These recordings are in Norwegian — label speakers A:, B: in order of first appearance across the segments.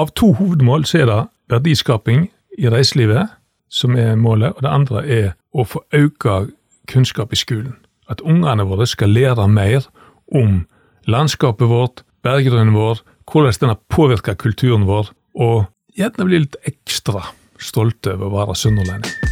A: av to hovedmål så er det verdiskaping i reiselivet som er målet, og det andre er å få økt kunnskap i skolen. At ungene våre skal lære mer om landskapet vårt, berggrunnen vår, hvordan den har påvirka kulturen vår, og gjerne bli litt ekstra stolte over å være sunnhordlending.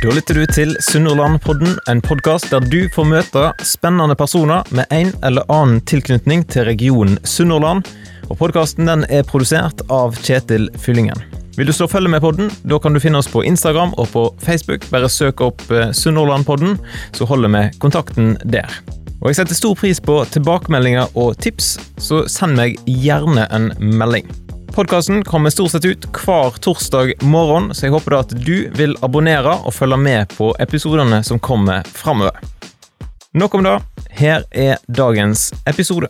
B: Da lytter du til Sunnhordlandpodden, en podkast der du får møte spennende personer med en eller annen tilknytning til regionen Sunnhordland. Og Podkasten er produsert av Kjetil Fyllingen. Vil du slå følge med podden, da kan du finne oss på Instagram og på Facebook. Bare søk opp eh, Sunnhordlandpodden, så holder vi kontakten der. Og Jeg setter stor pris på tilbakemeldinger og tips, så send meg gjerne en melding. Podkasten kommer stort sett ut hver torsdag morgen, så jeg håper da at du vil abonnere og følge med på episodene som kommer framover. Nok om det. Her er dagens episode.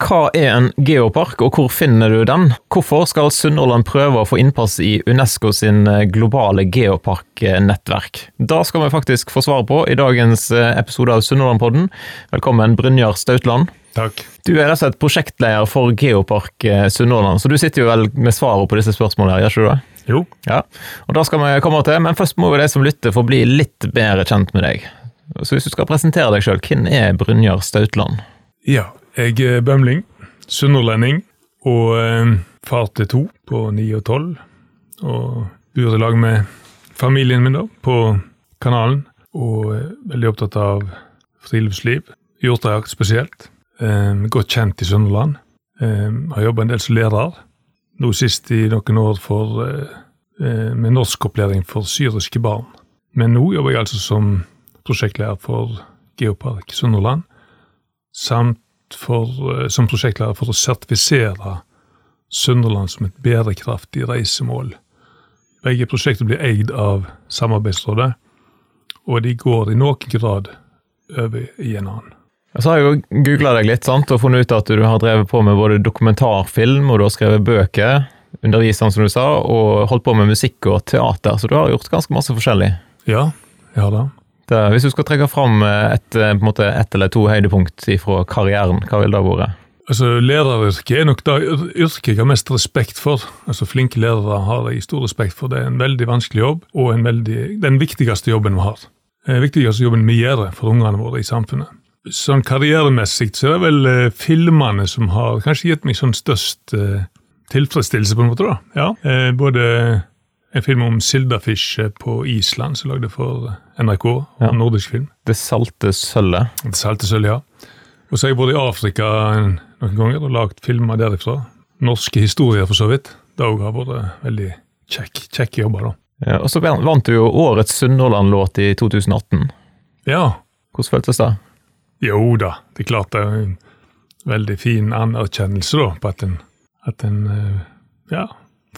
B: Hva er en geopark, og hvor finner du den? Hvorfor skal Sunnhordland prøve å få innpass i Unesco sin eh, globale geoparknettverk? Da skal vi faktisk få svar på i dagens eh, episode av Sunnhordlandpodden. Velkommen, Brynjar Stautland.
A: Takk.
B: Du er rett og slett prosjektleder for Geopark eh, Sunnhordland, så du sitter jo vel med svaret på disse spørsmålene, gjør ikke du det?
A: Jo.
B: Ja, og da skal vi komme til, men først må jo de som lytter få bli litt bedre kjent med deg. Så hvis du skal presentere deg sjøl, hvem er Brynjar Stautland?
A: Ja, jeg er bømling, sunnhordlending og eh, far til to på ni og tolv. Og bor i lag med familien min da, på kanalen. Og veldig opptatt av friluftsliv, hjortejakt spesielt. Eh, godt kjent i Sunnhordland. Eh, har jobba en del som lærer. Nå sist i noen år for, med norskopplæring for syriske barn. Men nå jobber jeg altså som prosjektlærer for Geopark Sunnhordland. Samt for, eh, som prosjektleder for å sertifisere Sunderland som et bærekraftig reisemål. Begge prosjekter blir eid av Samarbeidsrådet, og de går i noen grad over i en annen.
B: Så har jeg jo googla deg litt sant, og funnet ut at du har drevet på med både dokumentarfilm, og du har skrevet bøker, undervist som du sa, og holdt på med musikk og teater, så du har gjort ganske masse forskjellig.
A: Ja, jeg har det.
B: Det hvis du skal trekke fram et, måte, ett eller to høydepunkt fra karrieren, hva vil det ha vært?
A: Altså, Læreryrket er nok det yrket jeg har mest respekt for. Altså, Flinke lærere har jeg stor respekt for. Det er en veldig vanskelig jobb, og veldig, den viktigste jobben vi har. Den viktigste jobben vi gjør for ungene våre i samfunnet. Sånn karrieremessig så er det vel eh, filmene som har kanskje gitt meg sånn størst eh, tilfredsstillelse, på en måte. da. Ja, eh, Både en film om sildafish på Island, som lagde for NRK,
B: Ja.
A: nordisk film.
B: Det salte sølvet.
A: Det salte sølvet, ja. Og så har jeg vært i Afrika noen ganger og lagd filmer derifra. Norske historier, for så vidt. Det òg har vært veldig kjekk, kjekk jobber, da.
B: Ja, og så vant du jo årets Sunnhordland-låt i 2018.
A: Ja,
B: Hvordan føltes det?
A: jo da. Det er klart det er en veldig fin anerkjennelse, da, på at en, at en eh, ja,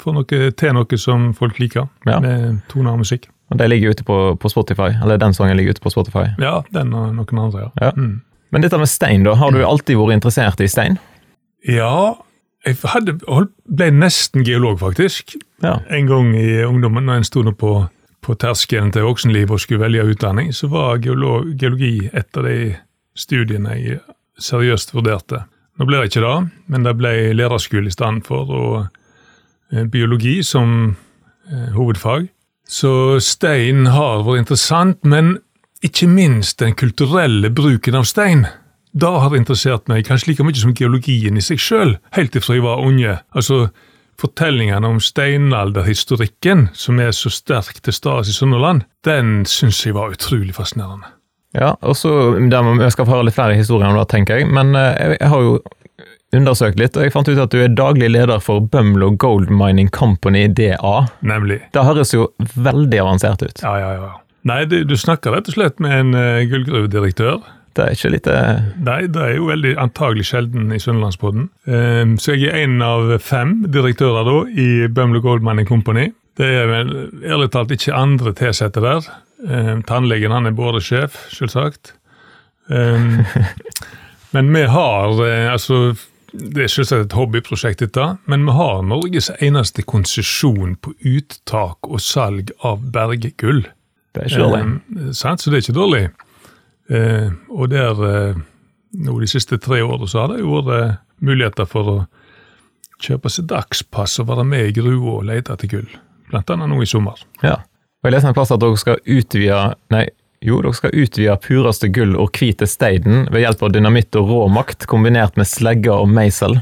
A: får noe til noe som folk liker,
B: Ja.
A: med toner og musikk.
B: Og De ligger ute på, på Spotify, eller den sangen ligger ute på Spotify.
A: Ja, den og noen andre, ja.
B: Ja.
A: Mm.
B: Men dette med stein, da, har du alltid vært interessert i stein?
A: Ja, jeg hadde, ble nesten geolog, faktisk.
B: Ja.
A: En gang i ungdommen, når en sto på, på terskelen til voksenlivet og skulle velge utdanning, så var geolog, geologi et av de studiene jeg seriøst vurderte. Nå ble det ikke det, men det ble lederskole i stedet for, og biologi som eh, hovedfag. Så stein har vært interessant, men ikke minst den kulturelle bruken av stein. Det har interessert meg kanskje like mye som geologien i seg sjøl, helt ifra jeg var unge. Altså, Fortellingene om steinalderhistorikken, som er så sterk til stede i Sunnhordland, den syns jeg var utrolig fascinerende.
B: Ja, og så der Jeg skal få høre litt flere historier om det, tenker jeg. Men eh, jeg har jo undersøkt litt, og jeg fant ut at du er daglig leder for Bømlo Gold Mining Company, DA.
A: Nemlig.
B: Det høres jo veldig avansert ut.
A: Ja, ja, ja. Nei, du, du snakker rett og slett med en uh, gullgruvedirektør.
B: Det er ikke litt eh,
A: Nei, det er jo veldig antagelig sjelden i Sunnlandsbodden. Um, så jeg er en av fem direktører da i Bømlo Gold Mining Company. Det er vel ærlig talt ikke andre tilsatte der. Um, tannlegen han er båresjef, selvsagt. Um, men vi har eh, altså Det er selvsagt et hobbyprosjekt, dette, men vi har Norges eneste konsesjon på uttak og salg av berggull.
B: Det er ikke dårlig.
A: Eh, sant? Så det er ikke dårlig. Eh, og der, eh, nå de siste tre årene så har det jo vært eh, muligheter for å kjøpe seg dagspass og være med i grua og lete etter gull. Blant annet nå i sommer.
B: Ja. Og Jeg leste en plass at dere skal utvide Nei, jo, dere skal utvide pureste gull og hvite steinen ved hjelp av dynamitt og rå makt, kombinert med slegger og meisel.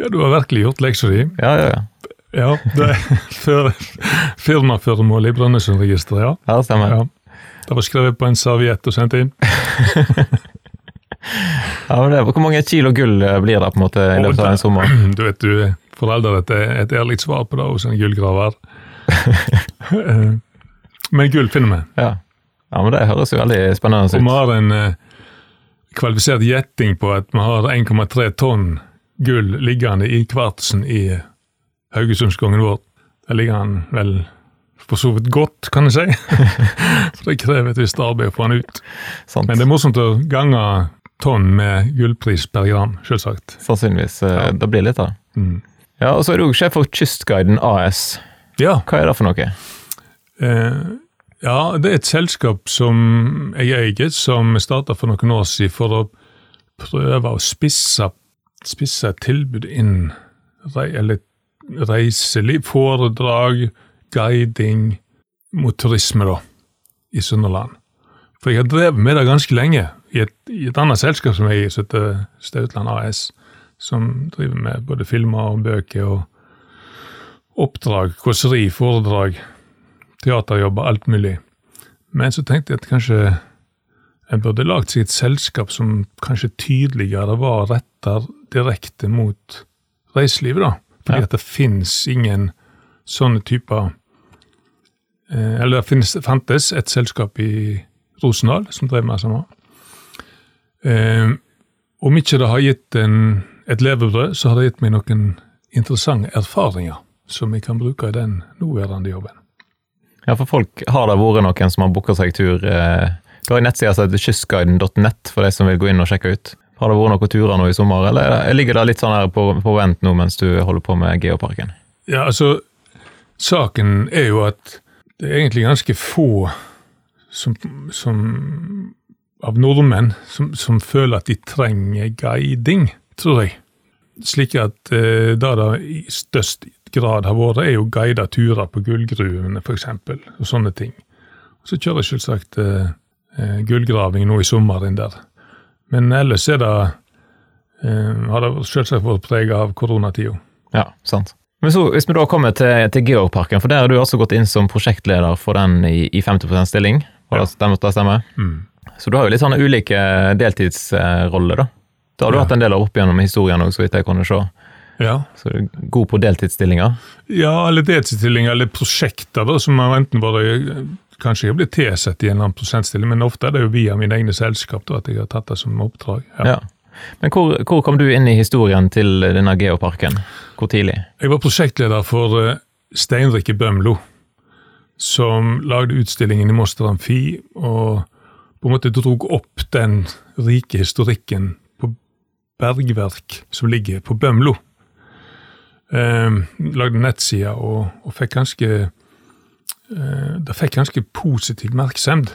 A: Ja, du har virkelig gjort leksa di.
B: Ja, ja, ja.
A: Ja, det er før- firmaføremål i Brønnøysundregisteret, ja.
B: Ja, stemmer.
A: ja. Det var skrevet på en serviett og sendt inn.
B: Ja, men det, Hvor mange kilo gull eh, blir det på en måte i løpet av en sommer?
A: Du vet, du får dette et, et ærlig svar på det hos en gullgraver. Eh, Men gull finner vi.
B: Ja. Ja, men det høres jo veldig spennende
A: Og vi har en eh, kvalifisert gjetting på at vi har 1,3 tonn gull liggende i kvartsen i Haugesundskongen vår. Der ligger han vel for så vidt godt, kan jeg si. For det krever et visst arbeid å få han ut.
B: Sant?
A: Men det er morsomt å gange tonn med gullpris per gram, selvsagt.
B: Sannsynligvis. eh,
A: Ja.
B: Det blir litt, da.
A: Mm.
B: Ja, og så er du òg sjef for Kystguiden AS.
A: Ja,
B: Hva er det for noe?
A: Eh, ja, det er et selskap som jeg eier, som starta for noen år siden for å prøve å spisse, spisse tilbud inn rei, eller reiseliv, foredrag, guiding mot turisme, da, i Sunnhordland. For jeg har drevet med det ganske lenge i et, i et annet selskap som jeg eier, som heter Stautland AS, som driver med både filmer og bøker og oppdrag, kåseri, foredrag teaterjobber, alt mulig. Men så tenkte jeg at kanskje en burde lagd seg et selskap som kanskje tydeligere var retta direkte mot reiselivet, da. Fordi
B: Ja.
A: at det fins ingen sånne typer eh, Eller det finnes, fantes et selskap i Rosendal som drev med det samme. Eh, om ikke det har gitt en, et levebrød, så har det gitt meg noen interessante erfaringer som jeg kan bruke i den nåværende jobben.
B: Ja, for folk har det vært noen som har booka seg tur. Eh, du har en nettside som heter kystguiden.net for de som vil gå inn og sjekke ut. Har det vært noen turer nå i sommer, eller ligger det litt sånn her på, på vent nå mens du holder på med Geoparken?
A: Ja, altså, saken er jo at det er egentlig ganske få som, som av nordmenn som, som føler at de trenger guiding, tror jeg. Slik at eh, det det i størst grad har vært, er jo guida turer på gullgruvene, f.eks., og sånne ting. Så kjører jeg selvsagt eh, eh, gullgraving nå i sommer inn der. Men ellers er det, eh, har det selvsagt vært prega av koronatida.
B: Ja, sant. Men så, Hvis vi da kommer til, til Georgparken, for der har du også gått inn som prosjektleder for den i, i 50 stilling. Var det, stemmer, det stemmer?
A: Mm.
B: Så du har jo litt sånne ulike deltidsroller, da. Det har du
A: Ja.
B: hatt en del av opp gjennom historien òg, så vidt jeg kunne se.
A: Ja.
B: Så du er god på deltidsstillinger.
A: Ja, eller deltidsstillinger eller prosjekter da, som har enten vært Kanskje jeg blitt tilsatt i en eller annen prosentstilling, men ofte er det jo via mine egne selskap da, at jeg har tatt det som oppdrag. Ja.
B: Ja. Men hvor, hvor kom du inn i historien til denne geoparken? Hvor tidlig?
A: Jeg var prosjektleder for eh, Steinrike Bømlo, som lagde utstillingen i Moster Amfi, og på en måte drog opp den rike historikken bergverk som ligger på Bømlo. Eh, lagde nettsider og, og fikk ganske eh, Det fikk ganske positiv merksemd.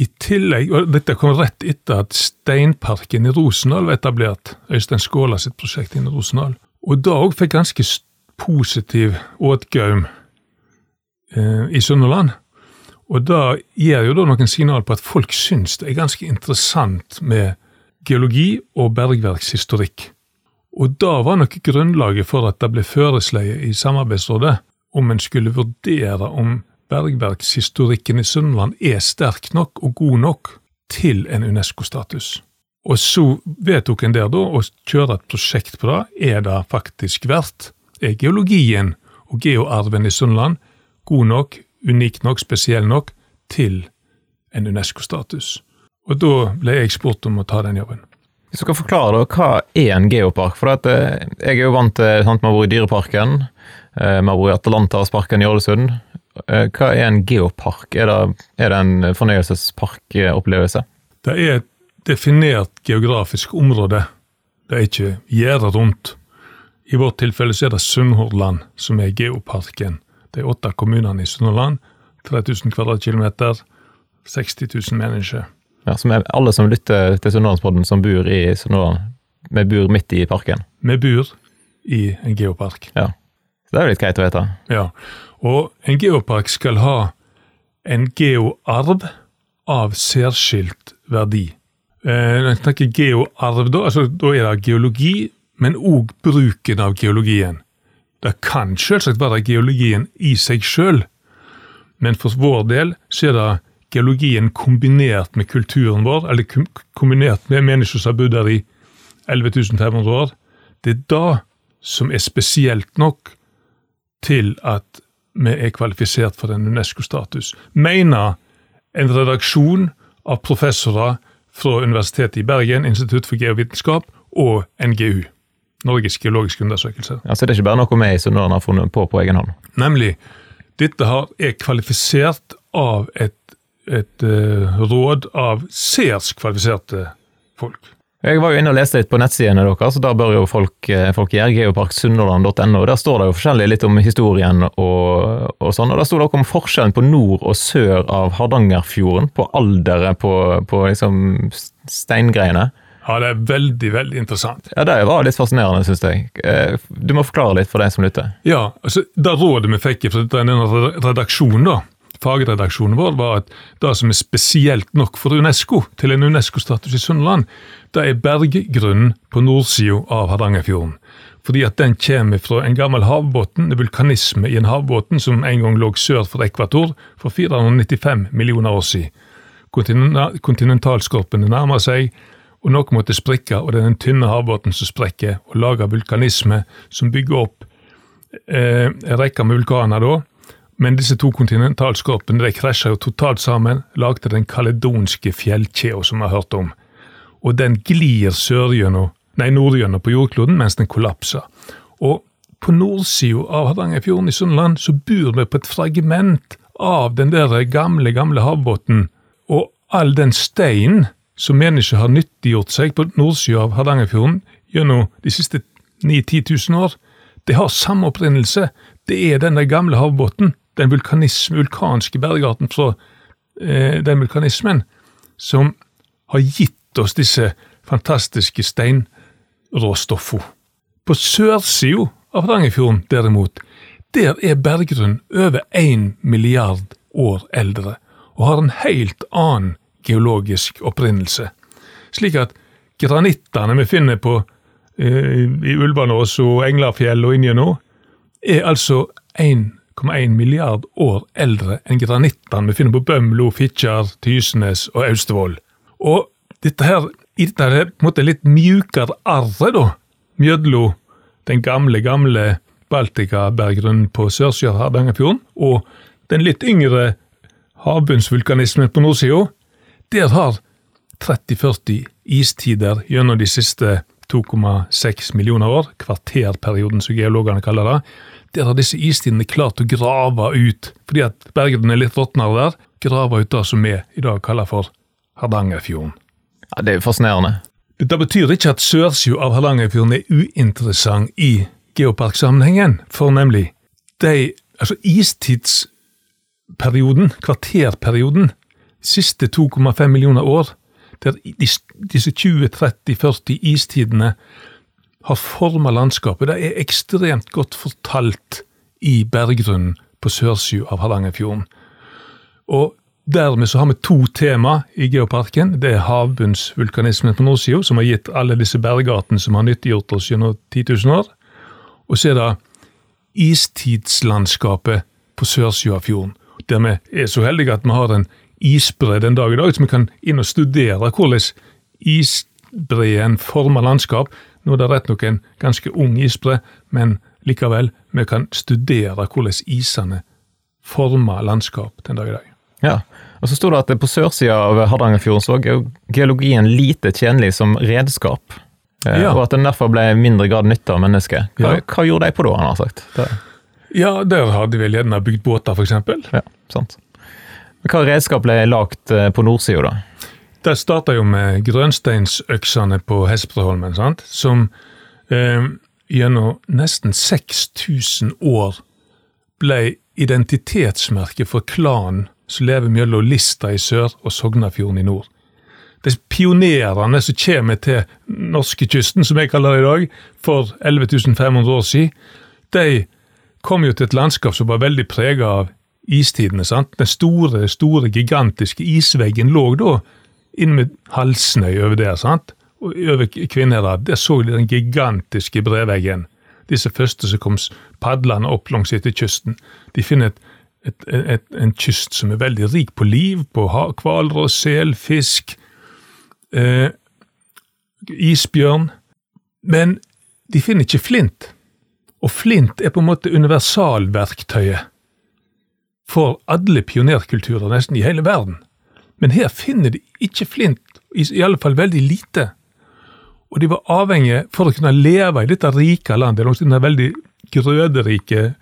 A: I tillegg, og Dette kom rett etter at Steinparken i Rosendal var etablert. Øystein Skåla sitt prosjekt inne i Rosendal. Og da òg fikk ganske positiv åtgaum eh, i Sunnhordland. Og da gir jo da noen signal på at folk syns det er ganske interessant med geologi og bergverkshistorikk. Og da var nok grunnlaget for at det ble føresleie i samarbeidsrådet om en skulle vurdere om bergverkshistorikken i Sunnland er sterk nok og god nok til en UNESCO-status. Og så vedtok en der da å kjøre et prosjekt på det. Er det faktisk verdt? Er geologien og geoarven i Sunnland god nok, unik nok, spesiell nok til en UNESCO-status? Og da ble jeg spurt om å ta den jobben.
B: Hvis du kan forklare da, hva er en geopark? For at, eh, jeg er jo vant til sant, Vi har vært i Dyreparken, eh, vi har vært i Atalantasparken i Ålesund. Eh, Hva er en geopark? Er det, er det en fornøyelsesparkopplevelse?
A: Det er et definert geografisk område. Det er ikke gjerdet rundt. I vårt tilfelle så er det Sunnhordland som er geoparken. De åtte kommunene i Sunnhordland 3000 kvadratkilometer. 60 000 mennesker.
B: Ja, som er alle som lytter til Sunnhordlandspodden som bor i Sunnhordland. Vi bor midt i parken.
A: Vi bor i en geopark.
B: Ja. Så det er jo litt greit å vite.
A: Ja, og en geopark skal ha en geoarv av særskilt verdi. Eh, når jeg snakker geoarv, da, altså, da er det geologi, men òg bruken av geologien. Det kan selvsagt være geologien i seg sjøl, men for vår del så er det geologien kombinert med kulturen vår, eller kombinert med mennesker som har bodd der i 11.500 år. Det er det som er spesielt nok til at vi er kvalifisert for en UNESCO-status, mener en redaksjon av professorer fra Universitetet i Bergen, Institutt for geovitenskap og NGU. Norges geologiske undersøkelse.
B: Altså Det er ikke bare noe vi i har funnet på på egen hånd?
A: Nemlig. Dette er kvalifisert av et, et uh, råd av særs kvalifiserte folk.
B: Jeg var jo inne og leste litt på nettsidene deres, og der bør jo folk, eh, folk gjøre geoparksunnhordland.no. Der står det jo forskjellig litt om historien og, og sånn, og der sto det også om forskjellen på nord og sør av Hardangerfjorden, på alderet på, på liksom steingreiene.
A: Ja, det er veldig, veldig interessant.
B: Ja, Det var litt fascinerende, syns jeg. Eh, du må forklare litt for deg som lytter.
A: Ja, altså, Det rådet vi fikk fra denne redaksjonen, da, fagredaksjonen vår, var at det som er spesielt nok for UNESCO, til en UNESCO-status i Sunnland, det er berggrunnen på nordsida av Hardangerfjorden. Fordi at den kommer fra en gammel havbunn, vulkanisme i en havbunn som en gang lå sør for ekvator for 495 millioner år siden. Kontinentalskorpene nærmer seg, og noe måtte sprikke, og det er den tynne havbunnen som sprekker, og lager vulkanisme som bygger opp eh, en rekke med vulkaner da, men disse to kontinentalskorpene de krasja jo totalt sammen, lagde den kaledonske fjellkjeda som vi har hørt om. Og den glir sørgjennom, nei, nordgjennom på jordkloden mens den kollapser. Og på nordsida av Hardangerfjorden i Sunnland så bor vi på et fragment av den der gamle, gamle havbunnen. Og all den steinen som mennesker har nyttiggjort seg på nordsida av Hardangerfjorden gjennom de siste 9 10 000 år, det har samme opprinnelse. Det er den gamle havbunnen den vulkanske bergarten fra eh, den vulkanismen som har gitt oss disse fantastiske steinråstoffene. På sørsida av Hardangerfjorden, derimot, der er berggrunnen over én milliard år eldre og har en helt annen geologisk opprinnelse. Slik at granittene vi finner på eh, i Ulvanås og Englafjell og inni nå, er altså en 1,1 milliard år eldre enn granittene vi finner på Bømlo, Fitjar, Tysnes og Austevoll. Og dette her, i dette her, en måte litt mjukere arret, da, mjødlo den gamle, gamle Baltika-berggrunnen på sørsida av Hardangerfjorden, og den litt yngre havbunnsvulkanismen på nordsida, der har 30-40 istider gjennom de siste 2,6 millioner år, kvarterperioden som geologene kaller det, der har disse istidene klart å grave ut, fordi at bergene er litt råtnere der, grave ut det som vi i dag kaller for Hardangerfjorden.
B: Ja, Det er jo fascinerende.
A: Dette betyr ikke at sørsida av Hardangerfjorden er uinteressant i geoparksammenhengen, for nemlig de, altså istidsperioden, kvarterperioden, siste 2,5 millioner år, der disse 20, 30, 40 istidene har forma landskapet. Det er ekstremt godt fortalt i berggrunnen på sørsida av Hardangerfjorden. Og Dermed så har vi to tema i geoparken. Det er havbunnsvulkanismen på nordsida, som har gitt alle disse bergartene som har nyttiggjort oss gjennom 10 000 år. Og så er det istidslandskapet på sørsida av fjorden. Der vi er så heldige at vi har en isbre den dag i dag, så vi kan inn og studere hvordan isbreen former landskap. Nå er det rett nok en ganske ung isbre, men likevel, vi kan studere hvordan isene former landskap den dag i dag.
B: Ja, og så sto det at på sørsida av Hardangerfjorden så er geologien lite tjenlig som redskap. Eh, ja. Og at den derfor ble i mindre grad nytta av mennesket. Hva, ja. hva, gjorde de på da, han har sagt? Det.
A: Ja, der hadde de vel gjerne bygd båter, f.eks.
B: Ja, sant. Men hva redskap ble lagt eh, på nordsida, da?
A: Det starta jo med grønsteinsøksene på Hespeholmen, sant? som eh, gjennom nesten 6000 år ble identitetsmerket for klanen som lever mellom Lista i sør og Sognafjorden i nord. De pionerene som kommer til norskekysten, som jeg kaller det i dag, for 11 500 år siden, de kom jo til et landskap som var veldig prega av istidene. sant? Den store, store, gigantiske isveggen lå da inn med Halsnøy over der. sant? Og over kvinnera. Der så de den gigantiske breveggen. Disse første som kom padlende opp langs etter kysten. De finner et, et, et, en kyst som er veldig rik på liv, på hvaler og sel, fisk, eh, isbjørn. Men de finner ikke flint. Og flint er på en måte universalverktøyet for alle pionerkulturer nesten i hele verden. Men her finner de ikke flint, i, alle fall veldig lite. Og de var avhengige, for å kunne leve i dette rike landet, langs denne veldig grøderike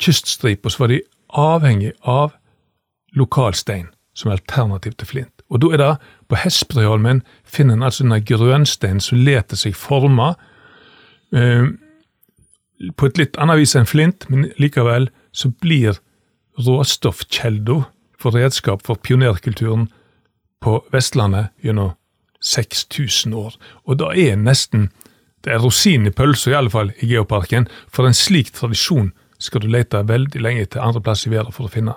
A: kyststripa, så var de avhengig av lokalstein som alternativ til flint. Og da er det på Hesperøyholmen finner en altså denne grønsteinen som leter seg forma eh, på et litt annet vis enn flint, men likevel så blir råstoffkjelda for redskap for pionerkulturen på Vestlandet gjennom 6000 år. Og da er nesten det er rosinen i pølsa, i alle fall i Geoparken. For en slik tradisjon skal du lete veldig lenge til andre plass i verden for å finne.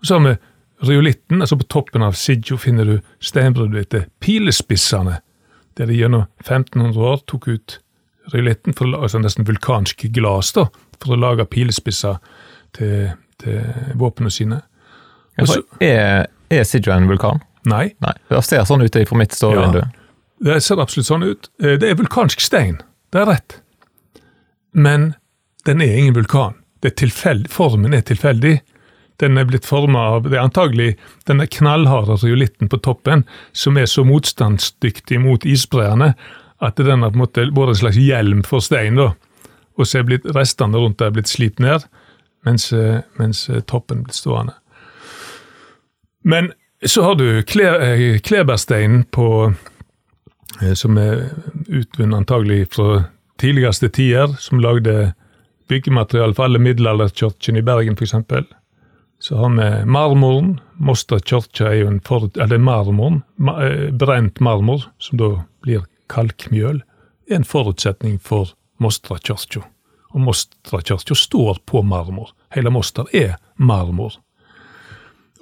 A: Og så har vi Ryolitten, altså på toppen av Sidjo finner du steinbruddet etter Pilespissene, der de gjennom 1500 år tok ut ryolitten, altså nesten vulkansk glass, da, for å lage pilespisser til, til våpnene sine.
B: Også, er, er Sidjo en vulkan?
A: Nei.
B: Nei. Det ser sånn ut fra mitt ståvindu. Ja,
A: det ser absolutt sånn ut. Eh, det er vulkansk stein, det er rett. Men den er ingen vulkan. Er formen er tilfeldig. Den er blitt forma av Det er antagelig denne knallharde riolitten på toppen som er så motstandsdyktig mot isbreene at den har på en måte vært en slags hjelm for stein. da, Og så er blitt, restene rundt der blitt slipt ned, mens, mens toppen blitt stående. Men så har du kle, klebersteinen på som er utvunnet antagelig fra tidligste tider, som lagde byggemateriale for alle middelalderkirkene i Bergen f.eks. Så har vi marmoren. Moster kirke er jo en for... Eller marmoren. Eh, brent marmor, som da blir kalkmjøl, er en forutsetning for Mostra kirke. Og Mostra kirke står på marmor. Hele Moster er marmor.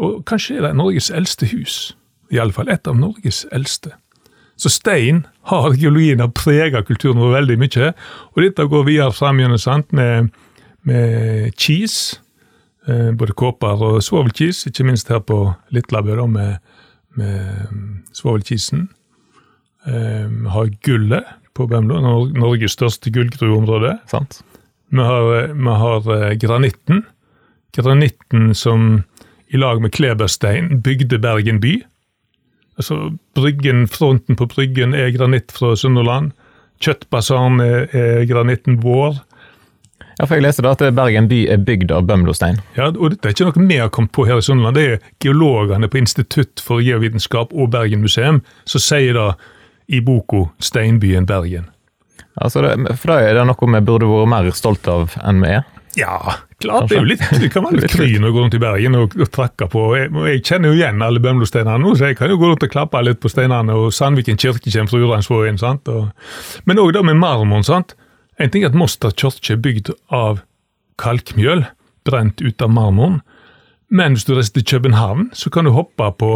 A: Og kanskje er det Norges eldste hus. I alle fall et av Norges eldste. Så stein har geologien har prega kulturen vår veldig mye. Og dette går videre fram gjennom sant, med, med cheese Eh, både kåper og svovelkis, ikke minst her på Litlabø med, med mm, svovelkisen. Eh, vi har gullet på Bømlo, Norges største gullgruveområde. Vi har, eh, vi har granitten. Granitten som i lag med kleberstein bygde Bergen by. Altså, bryggen, Fronten på Bryggen er granitt fra Sunnhordland. Kjøttbasaren er, er granitten vår.
B: Ja, for Jeg leste da at Bergen by er bygd av bømlostein.
A: Ja, og Det er ikke noe vi har kommet på her i Sunnland. Det er geologene på Institutt for geovitenskap og Bergen museum som sier da i boka 'Steinbyen Bergen'.
B: Altså det, for da er det noe vi burde vært mer stolt av enn vi er?
A: Ja, klart. Det er jo litt, det kan være litt kry å gå rundt i Bergen og, og trakke på. Jeg, jeg, kjenner jo igjen alle bømlosteinene nå, så jeg kan jo gå rundt og klappe litt på steinene. Og Sandviken kirke kommer fra Uransvågen. Men òg det med marmoren. sant? En ting er at Moster kirke er bygd av kalkmjøl, brent ut av marmoren. Men hvis du reiser til København, så kan du hoppe på,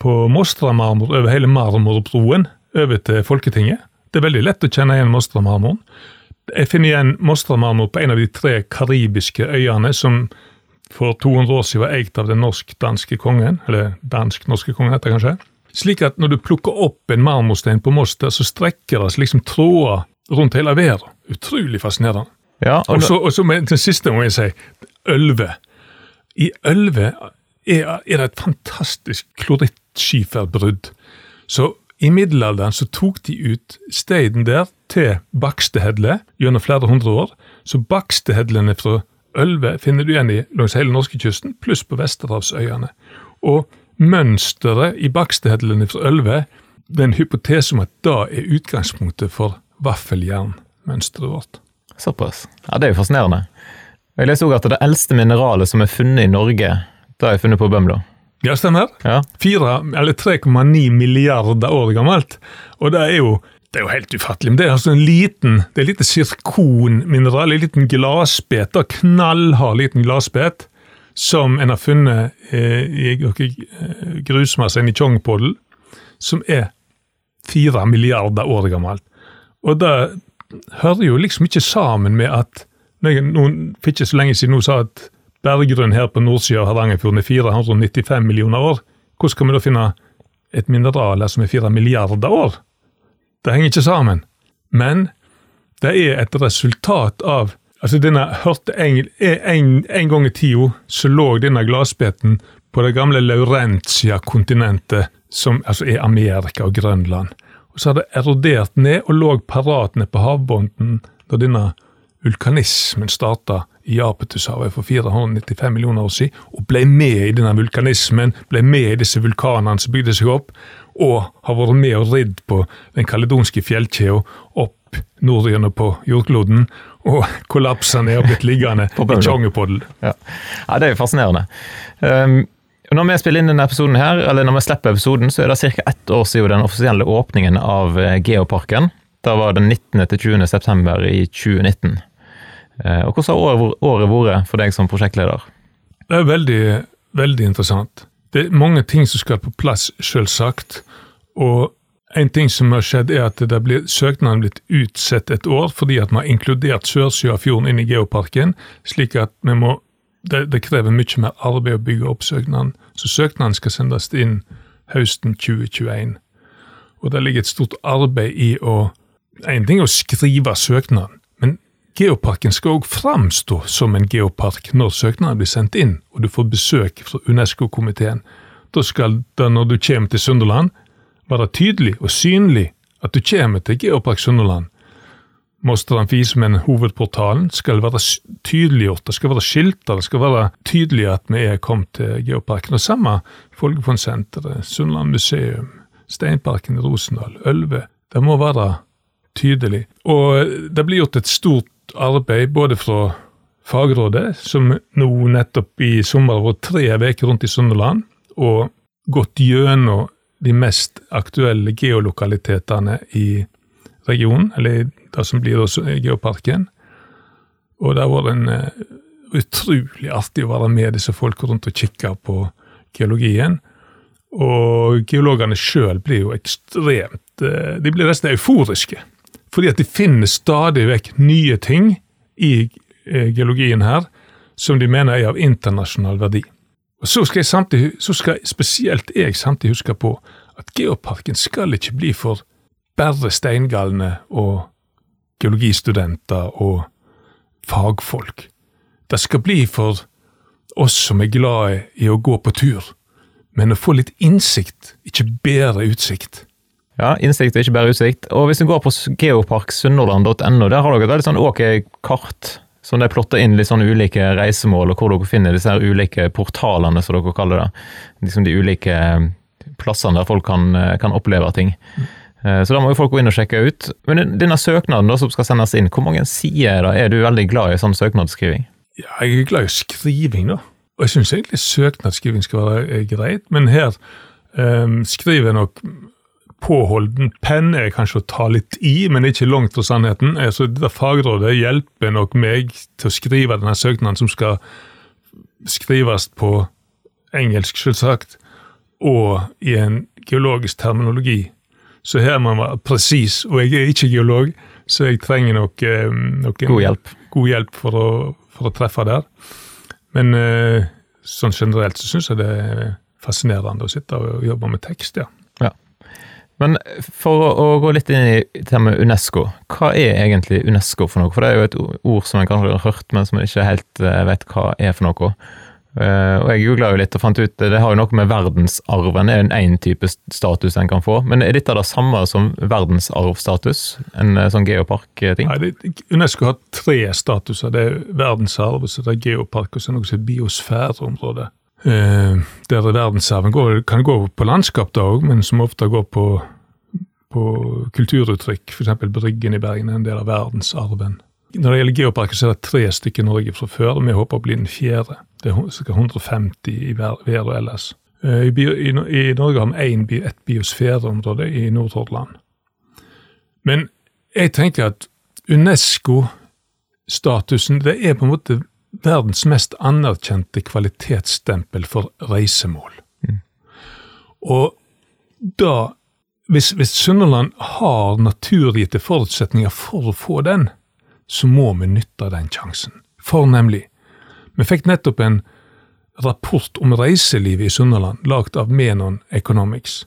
A: på Mostra-marmor over hele Marmorbroen over til Folketinget. Det er veldig lett å kjenne igjen Mostra-marmoren. Jeg finner igjen Mostra-marmor på en av de tre karibiske øyene som for 200 år siden var eid av den norsk-danske kongen, eller dansk-norske kongen heter det kanskje. Slik at når du plukker opp en marmorstein på Moster, så strekker det seg liksom tråder rundt hele verden. Utrolig fascinerende.
B: Ja,
A: og så, og så med den siste må jeg si, Ølve. I Ølve er, er det et fantastisk klorittskiferbrudd. Så i middelalderen så tok de ut steinen der til Bakstehedle gjennom flere hundre år. Så Bakstehedlene fra Ølve finner du igjen i langs hele norskekysten, pluss på Vesterhavsøyene. Og mønsteret i Bakstehedlene fra Ølve, det er en hypotese om at da er utgangspunktet for vaffeljernmønsteret vårt.
B: Såpass. Ja, Det er jo fascinerende. Jeg leser også at det eldste mineralet som er funnet i Norge, det er funnet på Bømlo.
A: Ja, stemmer.
B: Ja.
A: 4, eller 3,9 milliarder år gammelt. Og det er jo det er jo helt ufattelig. Men det er altså en liten, det er lite sirkonmineral, en liten glassbet, da, knallhard liten glassbet, som en har funnet eh, i eh, grusmassen i Tjongpodden, som er fire milliarder år gammelt. Og det hører jo liksom ikke sammen med at Noen for ikke så lenge siden nå sa at berggrunnen her på nordsida av Hardangerfjorden er 495 millioner år. Hvordan skal vi da finne et mineral her som er fire milliarder år? Det henger ikke sammen. Men det er et resultat av altså denne, hørte en, en, en gang i tida så lå denne glassbeten på det gamle Laurentia-kontinentet, som altså er Amerika og Grønland. Og Så har det erodert ned og lå parat ned på havbunnen da denne vulkanismen starta i Apetushavet for 495 millioner år siden, og ble med i denne vulkanismen, ble med i disse vulkanene som bygde seg opp, og har vært med og ridd på den kaledonske fjellkjeda opp nordgjennom på jordkloden, og kollapsa ned og blitt liggende i Tjongepodden.
B: Ja. ja. det er jo fascinerende. Um, når vi spiller inn denne episoden her, eller når vi slipper episoden, så er det ca. ett år siden den offisielle åpningen av eh, Geoparken. Det var den 19. til 20. september i 2019. Uh, og hvordan har året vært for deg som prosjektleder?
A: Det er veldig, veldig interessant. Det er mange ting som skal på plass, selvsagt. Og en ting som har skjedd, er at blir, søknaden blitt utsatt et år fordi at vi har inkludert Sørsjøafjorden inn i geoparken. slik at vi må, det, det, krever mye mer arbeid å bygge opp søknaden. Så søknaden skal sendes inn høsten 2021. Og det ligger et stort arbeid i å En ting er å skrive søknaden, geoparken skal òg framstå som en geopark når søknaden blir sendt inn, og du får besøk fra Unesco-komiteen. Da skal det, når du kommer til Sunderland, være tydelig og synlig at du kommer til Geopark Sunderland. Mosteren som en hovedportalen skal være tydeliggjort, det skal være skilter, det skal være tydelig at vi er kommet til Geoparken. Og samme Folkfondsenteret, Sunnland museum, Steinparken i Rosendal, Ølve. Det må være tydelig. Og det blir gjort et stort arbeid både fra fagrådet, som nå nettopp i sommer vært tre uker rundt i Sunnhordland og gått gjennom de mest aktuelle geolokalitetene i regionen, eller det som blir geoparken. Og det har vært en uh, utrolig artig å være med disse folka rundt og kikke på geologien. Og geologene sjøl blir jo ekstremt uh, De blir nesten euforiske. Fordi at de finner stadig vekk nye ting i uh, geologien her som de mener er av internasjonal verdi. Og så skal, samtidig, så skal spesielt jeg samtidig huske på at geoparken skal ikke bli for bare steingalne og geologistudenter og fagfolk. Det skal bli for oss som er glade i å gå på tur, men å få litt innsikt, ikke bedre utsikt.
B: Ja, innsikt er ikke bare utsikt. Og hvis du går på geoparksunnhordland.no, der har dere et veldig sånn ok kart som de plotter inn litt sånn ulike reisemål, og hvor dere finner disse her ulike portalene, som dere kaller det. Liksom de ulike eh, plassene der folk kan, eh, kan oppleve ting. Mm. Så da må jo folk gå inn og sjekke ut. Men denne søknaden da, som skal sendes inn, hvor mange sider da, er du veldig glad i sånn søknadsskriving?
A: Ja, jeg er glad i skriving, da. Og jeg syns egentlig søknadsskriving skal være greit, men her um, skriver jeg nok påholden penn er kanskje å ta litt i, men ikke langt fra sannheten. Så det Fagrådet hjelper nok meg til å skrive denne søknaden, som skal skrives på engelsk, selvsagt, og i en geologisk terminologi. Så her må man være presis, og jeg er ikke geolog, så jeg trenger nok eh,
B: god hjelp,
A: god hjelp for, å, for, å, treffe der. Men eh, sånn generelt så syns jeg det er fascinerende å sitte og jobbe med tekst, ja.
B: Men for å, gå litt inn i det med UNESCO, hva er egentlig UNESCO for noe? For det er jo et ord som en kanskje har hørt, men som en ikke helt eh, vet hva er for noe. Uh, og jeg googla jo litt og fant ut det har jo noe med verdensarven, det er én type status en kan få. Men er dette det samme som verdensarvstatus? En sånn geopark-ting?
A: Nei, det, UNESCO har tre statuser. Det er verdensarv, så det er geopark, og så er noe som er biosfæreområde. Eh, der verdensarven går, kan gå på landskap da òg, men som ofte går på, på kulturuttrykk. F.eks. Bryggen i Bergen er en del av verdensarven. når det gjelder geoparker, så er det tre stykker i Norge fra før, og vi håper å bli den fjerde. Det er ca. 150 i været ellers. I, bio, i, i, Norge har vi en, et biosfæreområde i Nord-Hordaland. Men jeg tenker at Unesco-statusen det er på en måte verdens mest anerkjente kvalitetsstempel for reisemål. Mm. Og da hvis, hvis Sunnhordland har naturgitte forutsetninger for å få den, så må vi nytte den sjansen. For nemlig, vi fikk nettopp en rapport om reiselivet i Sunnhordland, lagd av Menon Economics,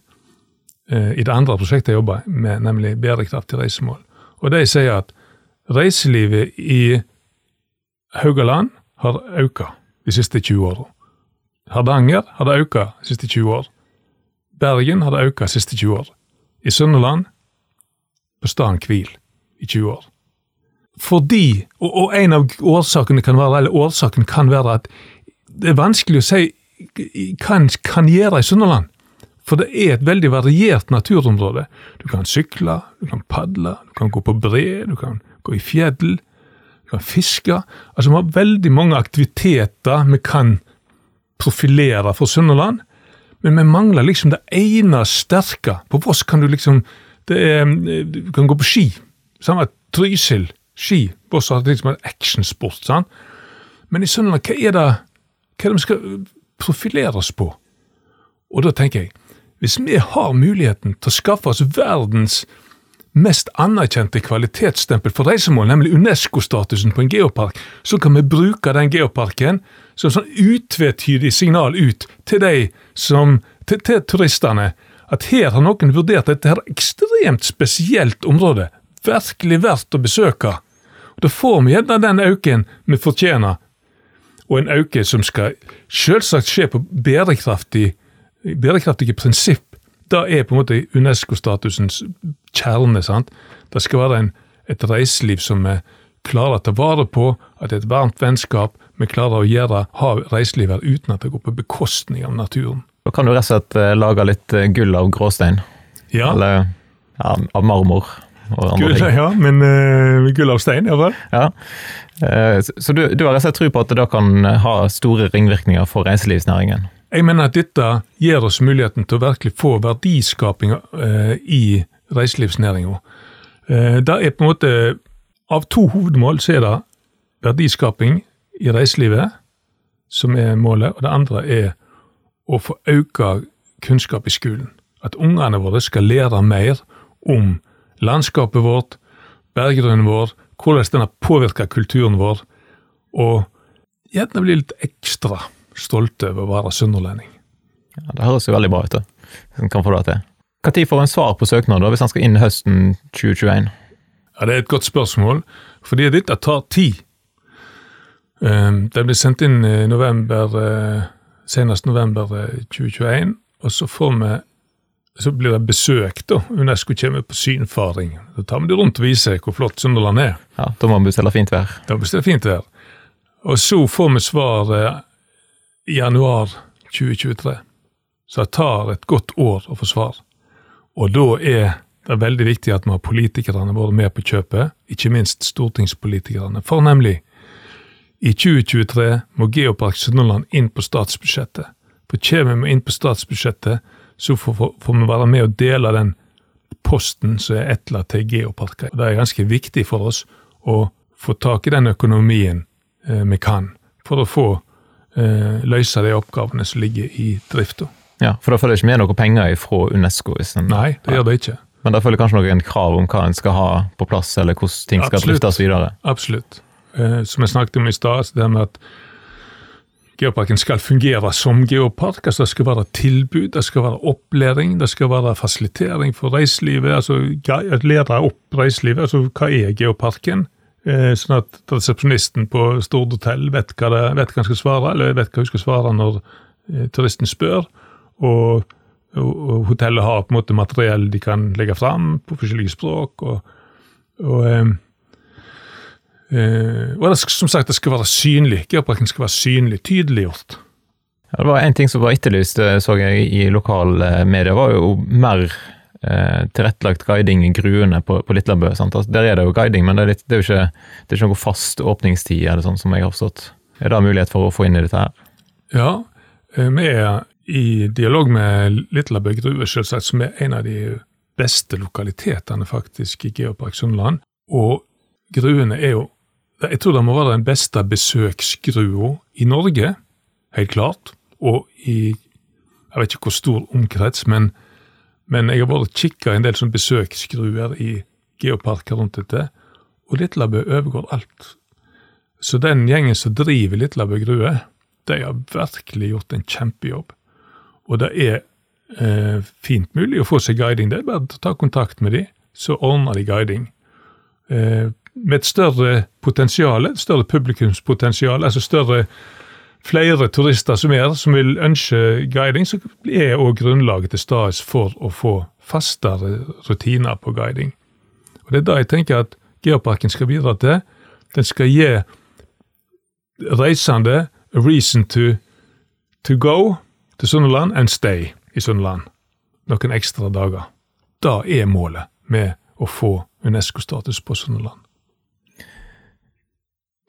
A: eh, i det andre prosjektet jeg jobber med, nemlig bærekraftig reisemål. Og de sier at reiselivet i Haugaland har økt de siste 20 åra. Hardanger har det økt de siste 20 år. Bergen har det økt de siste 20 år. I Sunnhordland på staden hvil i 20 år. Fordi, og, og, en av årsakene kan være, eller årsaken kan være at det er vanskelig å si hva en kan gjøre i Sunnhordland. For det er et veldig variert naturområde. Du kan sykle, du kan padle, du kan gå på bre, du kan gå i fjell, du kan fiske. Altså, vi har veldig mange aktiviteter vi kan profilere for Sunnhordland, men vi mangler liksom det ene sterke. På Voss kan du liksom er, Du kan gå på ski. Samme Trysil, ski. Voss har liksom en actionsport. sant? Men i Sunnhordland, hva er det hva er det vi skal profilere oss på? Og da tenker jeg, hvis vi har muligheten til å skaffe oss verdens mest anerkjente kvalitetsstempel for reisemål, nemlig Unesco-statusen på en geopark, så kan vi bruke den geoparken som sånn utvetydig signal ut til de som, til, til turistene, at her har noen vurdert dette her ekstremt spesielt område, virkelig verdt å besøke. Og Da får vi gjerne den øken vi fortjener, og en øke som skal selvsagt skje på bærekraftig, bærekraftige prinsipp det er på en måte Unesco-statusens kjerne. sant? Det skal være en, et reiseliv som vi klarer å ta vare på, at det er et varmt vennskap. Vi klarer å gjøre, ha reiseliv her uten at det går på bekostning av naturen.
B: Da kan du rett og slett eh, lage litt eh, gull av gråstein?
A: Ja.
B: Eller ja, av marmor?
A: Gull, ja, men uh, gull av stein, iallfall.
B: Ja. Uh, så du, du har rett og slett tro på at det da kan ha store ringvirkninger for reiselivsnæringen?
A: Jeg mener at dette gir oss muligheten til å virkelig få verdiskaping eh, i reiselivsnæringa. Eh, det er på en måte Av to hovedmål så er det verdiskaping i reiselivet som er målet, og det andre er å få økt kunnskap i skolen. At ungene våre skal lære mer om landskapet vårt, berggrunnen vår, hvordan den har påvirka kulturen vår, og gjerne bli litt ekstra stolte over å være sunnhordlending.
B: Ja, det høres jo veldig bra ut, da. Hvis kan få det til. Når får en svar på søknaden, hvis han skal inn høsten 2021?
A: Ja, Det er et godt spørsmål, fordi dette tar tid. Den det blir sendt inn i november, eh, senest november 2021, eh, og så får vi så blir det besøk, da. Unesco kommer på synfaring. Da tar vi det rundt og viser hvor flott Sunderland er.
B: Ja, Da må vi bestille fint vær.
A: Da bestiller fint vær. Og så får vi svar eh, januar 2023. Så det tar et godt år å få svar. Og da er det veldig viktig at vi har politikerne våre med på kjøpet, ikke minst stortingspolitikerne. For nemlig, i 2023 må Geopark Sunnhordland inn på statsbudsjettet. For kommer vi inn på statsbudsjettet, så får, vi være med og dele den posten som er etterlatt til geoparker. Det er ganske viktig for oss å få tak i den økonomien eh, vi kan, for å få løse de oppgavene som ligger i drifta.
B: Ja, for da følger det ikke med noe penger fra Unesco?
A: En, Nei, det gjør det ikke.
B: Men da følger kanskje noen krav om hva en skal ha på plass, eller hvordan ting skal Absolutt. driftes videre?
A: Absolutt. Eh, som jeg snakket om i stad, det med at Geoparken skal fungere som geopark. altså Det skal være tilbud, det skal være opplæring, det skal være fasilitering for reiselivet. altså Lære opp reiselivet. altså Hva er geoparken? Eh, sånn at resepsjonisten på Stord hotell vet hva, det, vet hva han skal svare, eller vet hva hun skal svare når eh, turisten spør. Og, hotellet har på en måte materiell de kan legge fram på forskjellige språk. og, og eh og det, som sagt, det skal være synlig. Geoparken skal være synlig, tydeliggjort.
B: Ja, det var En ting som var etterlyst, så jeg i lokalmedia, var jo mer eh, tilrettelagt guiding i gruene på, på Litlabø. Altså, der er det jo guiding, men det er, litt, det er jo ikke, det er ikke noe fast åpningstid, eller sånn som jeg har forstått. Er det mulighet for å få inn i dette her?
A: Ja, eh, vi er i dialog med Litlabø grue, selvsagt, som er en av de beste lokalitetene faktisk i Geopark Sunnland. Og gruene er jo Jeg tror det må være den beste besøksgrua i Norge, helt klart. Og i jeg vet ikke hvor stor omkrets, men, men jeg har vært kikka en del sånn besøksgruer i geoparker rundt dette, og Litlabø overgår alt. Så den gjengen som driver Litlabø grue, de har virkelig gjort en kjempejobb. Og det er eh, fint mulig å få seg guiding. Det er bare å ta kontakt med dem, så ordner de guiding. Eh, med et større potensial, et større publikumspotensial, altså større flere turister som er som vil ønske guiding, så er òg grunnlaget til stades for å få fastere rutiner på guiding. Og Det er da jeg tenker at Geoparken skal bidra til. Den skal gi reisende a reason to, to go til Sunnhordland and stay i Sunnhordland noen ekstra dager. Da er målet med å få UNESCO-status på Sunnhordland.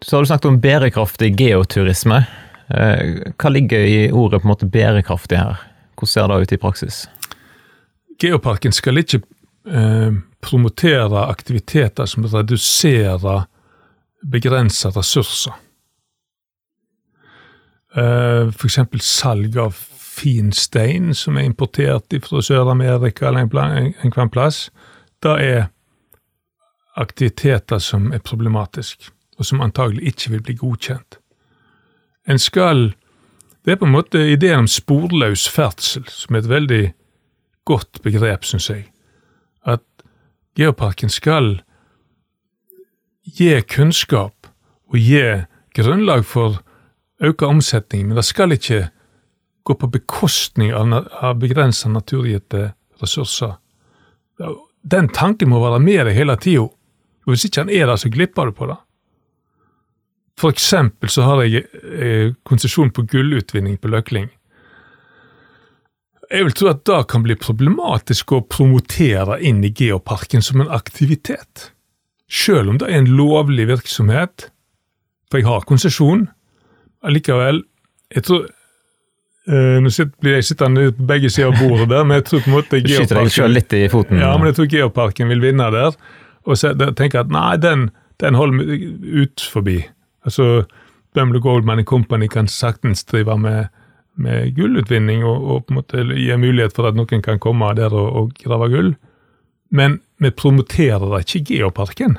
B: Så har du snakket om bærekraftig geoturisme. Eh, hva ligger i ordet på en måte bærekraftig her? Hvordan ser det ut i praksis?
A: Geoparken skal ikke eh, promotere aktiviteter som reduserer begrensa ressurser. Eh, F.eks. salg av fin stein som er importert fra Sør-Amerika eller en, en, plass. Det er aktiviteter som er problematiske, og som antagelig ikke vil bli godkjent. En skal Det er på en måte ideen om sporløs ferdsel, som er et veldig godt begrep, syns jeg. At geoparken skal gi kunnskap og gi grunnlag for økt omsetning, men det skal ikke gå på bekostning av, av begrensa naturgitte ressurser. Den tanken må være med deg hele tida. Hvis ikke han er der, så glipper du på det. For eksempel så har jeg eh, konsesjon på gullutvinning på Løkling. Jeg vil tro at det kan bli problematisk å promotere inn i geoparken som en aktivitet. Selv om det er en lovlig virksomhet, for jeg har konsesjon. Allikevel, jeg tror eh, Nå blir jeg sittende på begge sider av bordet der, men jeg tror på en måte
B: Du skyter litt i foten.
A: Ja, men jeg tror geoparken vil vinne der. Og så tenker jeg at nei, den, den holder ut forbi. Altså, Bumble Goldman Company kan saktens drive med, med gullutvinning og, og, på en måte gi mulighet for at noen kan komme der og, og grave gull, men vi promoterer da ikke Geoparken,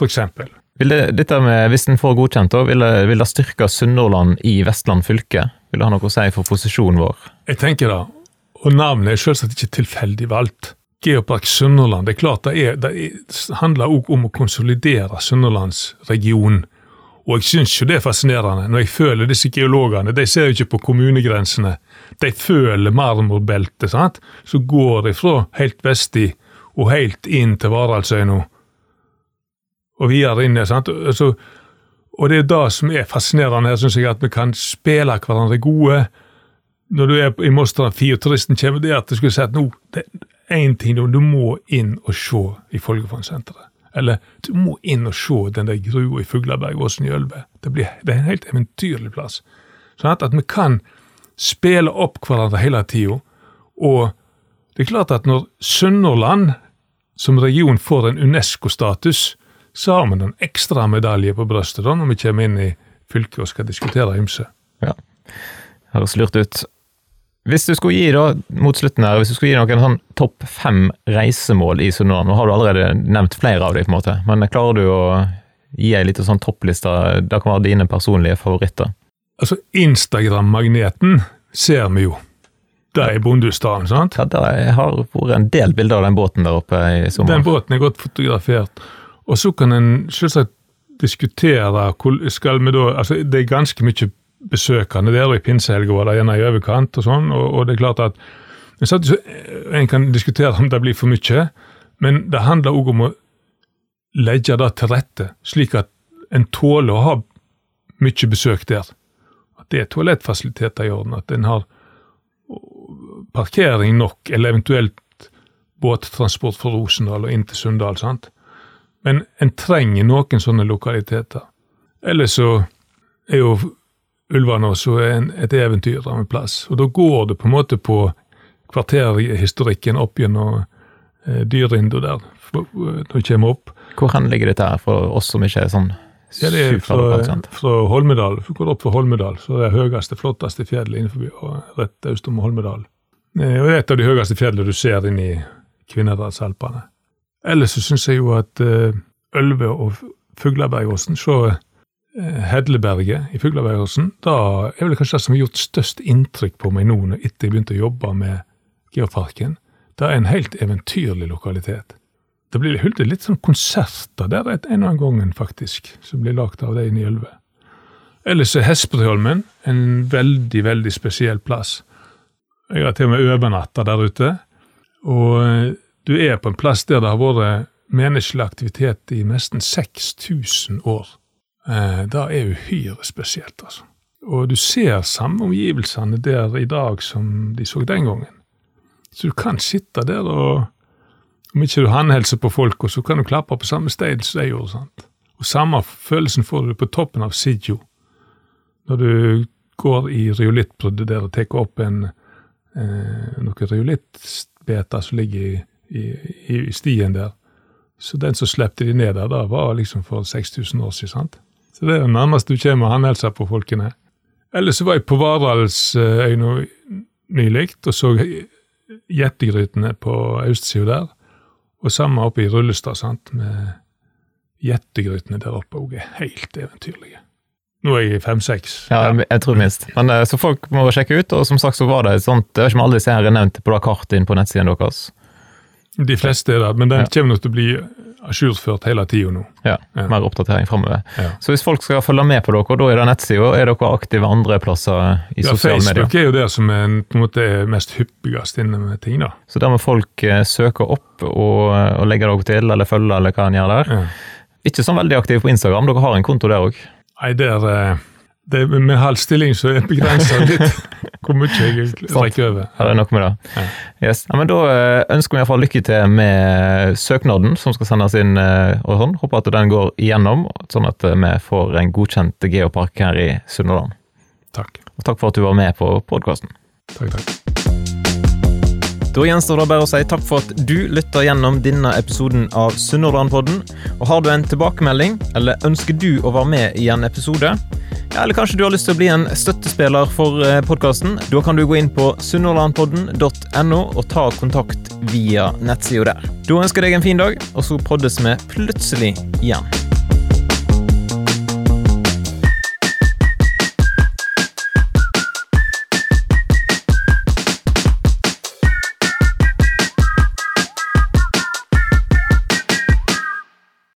A: eksempel.
B: Vil det, dette med, Hvis en får godkjent, da, vil det, vil det styrke Sunnhordland i Vestland fylke? Vil det ha noe å si for posisjonen vår?
A: Jeg tenker det, og navnet er selvsagt ikke tilfeldig valgt. Geopark Sunnhordland. Det er klart det, er, det handler også om å konsolidere Sunnhordlandsregionen. Og jeg syns jo det er fascinerende når jeg føler disse geologene. De ser jo ikke på kommunegrensene. De føler marmorbeltet, sant? Så går de fra helt vest i og helt inn til Varaldsøyna. Og videre inn der. sant? Så, og det er det som er fascinerende her, syns jeg, at vi kan spille hverandre gode. Når du er i Moster Amfi og turisten kommer at du skulle sett nå, det, én ting, du må inn og se i Folgefondsenteret. Eller du må inn og se den der grua i Fuglaberg, Åsen i Ølve. Det, blir, det er en helt eventyrlig plass. Sånn at, at vi kan spille opp hverandre hele tida. Og det er klart at når Sunnhordland som region får en UNESCO-status, så har vi en ekstra medalje på brystet da, når vi kommer inn i fylket og skal diskutere ymse.
B: Ja, høres lurt ut. Hvis du skulle gi da, mot slutten her, hvis du skulle gi noen sånn topp fem reisemål i Sunnmøre nå har du allerede nevnt flere av dem, på en måte, men klarer du å gi ei lita sånn toppliste? Det kan være dine personlige favoritter.
A: Altså, Instagram-magneten ser vi jo. Det er Bondestaden, sant?
B: Ja, det har vært en del bilder av den båten der oppe i sommer.
A: Den båten er godt fotografert. Og så kan en selvsagt diskutere skal vi da, altså Det er ganske mye besøkende der, og i pinsehelga var det gjerne i overkant. og sånn, og, og, det er klart at En kan diskutere om det blir for mye, men det handler òg om å legge det til rette, slik at en tåler å ha mye besøk der. At det er toalettfasiliteter i orden, at en har parkering nok, eller eventuelt båttransport fra Rosendal og inn til Sunndal. sant? Men en trenger noen sånne lokaliteter. Ellers så er jo Ulvane også en, et eventyr av en plass. Og da går det på en måte på kvarterhistorikken opp gjennom eh, Dyrinda der, når du kommer opp.
B: Hvor hen ligger dette her for oss som ikke er sånn
A: ja, det er fra, fra Holmedal. Går opp fra Holmedal, så det er det høyeste, flotteste fjellet innenfor, og rett øst om Holmedal. Eh, og det er et av de høyeste fjellene du ser inn i Kvinnheradsalpene. Ellers så syns jeg jo at uh, Ølve og Fuglabergåsen, så Hedleberget i Fuglabergåsen, da er vel kanskje det som har gjort størst inntrykk på meg nå etter jeg begynte å jobbe med Geoparken. Det er en helt eventyrlig lokalitet. Det blir holdt litt sånn konserter der et en og annen gang, faktisk, som blir lagd av deg i Ølve. Ellers er Hesperholmen en veldig, veldig spesiell plass. Jeg har til og med overnatta der ute. Og eh, du er på en plass der det har vært menneskelig aktivitet i nesten 6000 år. Eh, det er uhyre spesielt, altså. Og du ser samme omgivelsene der i dag som de så den gangen. Så du kan sitte der og om ikke du håndhilser på folk, så kan du klappe på samme sted som de gjorde. sant? Og Samme følelsen får du på toppen av Sidjo, når du går i riolittbruddet der og tar opp en, eh, noen riolittbeter som ligger i, i, i, stien der. Så den som slepte de ned der, da var liksom for 6000 år siden. sant? Så det er det nærmeste du kommer håndhilser på folkene. Ellers så var jeg på Varaldsøyna nylig og så gjettegrytene på østsida der. Og samme oppe i Rullestad, sant, med gjettegrytene der oppe òg er helt eventyrlige. Nå er jeg fem-seks.
B: Ja, jeg tror minst. Men eh, Så folk må sjekke ut, og som sagt så var det et sånt Jeg vet ikke om alle disse her er nevnt på det kartet inn på nettsiden deres.
A: De fleste er det, men den ja. kommer nok til å bli ajourført hele tida nå.
B: Ja, ja, mer oppdatering framover. Ja. Så hvis folk skal følge med på dere, da er det nettsida. Er dere aktive andre plasser i ja, sosiale medier?
A: Facebook er jo det som er, måte mest hyppigst inne med ting. da.
B: Så der må folk eh, søke opp og, og legge dere til, eller følge, eller hva en gjør der. Ikke sånn veldig aktiv på Instagram, dere har en konto der òg?
A: Nei, der, eh, det, med halv stilling så er det litt. hvor mye jeg rekker over.
B: Ja, det er noe med det. Ja. Yes. Ja, men Da eh, ønsker vi iallfall lykke til med søknaden som skal sendes inn. Eh, og sånn. Håper at den går igjennom, sånn at eh, vi får en godkjent geopark her i Sunnhordland.
A: Takk.
B: Og takk for at du var med på podkasten.
A: Takk, takk.
B: Da gjenstår det bare å si takk for at du lytter gjennom denne episoden av Sunnhordlandpodden. Og har du en tilbakemelding, eller ønsker du å være med i en episode, eller kanskje du har lyst til å bli en støttespiller for eh, podkasten? Da kan du gå inn på sunnhordlandpodden.no og ta kontakt via nettsida der. Da ønsker jeg deg en fin dag, og så poddes vi plutselig igjen.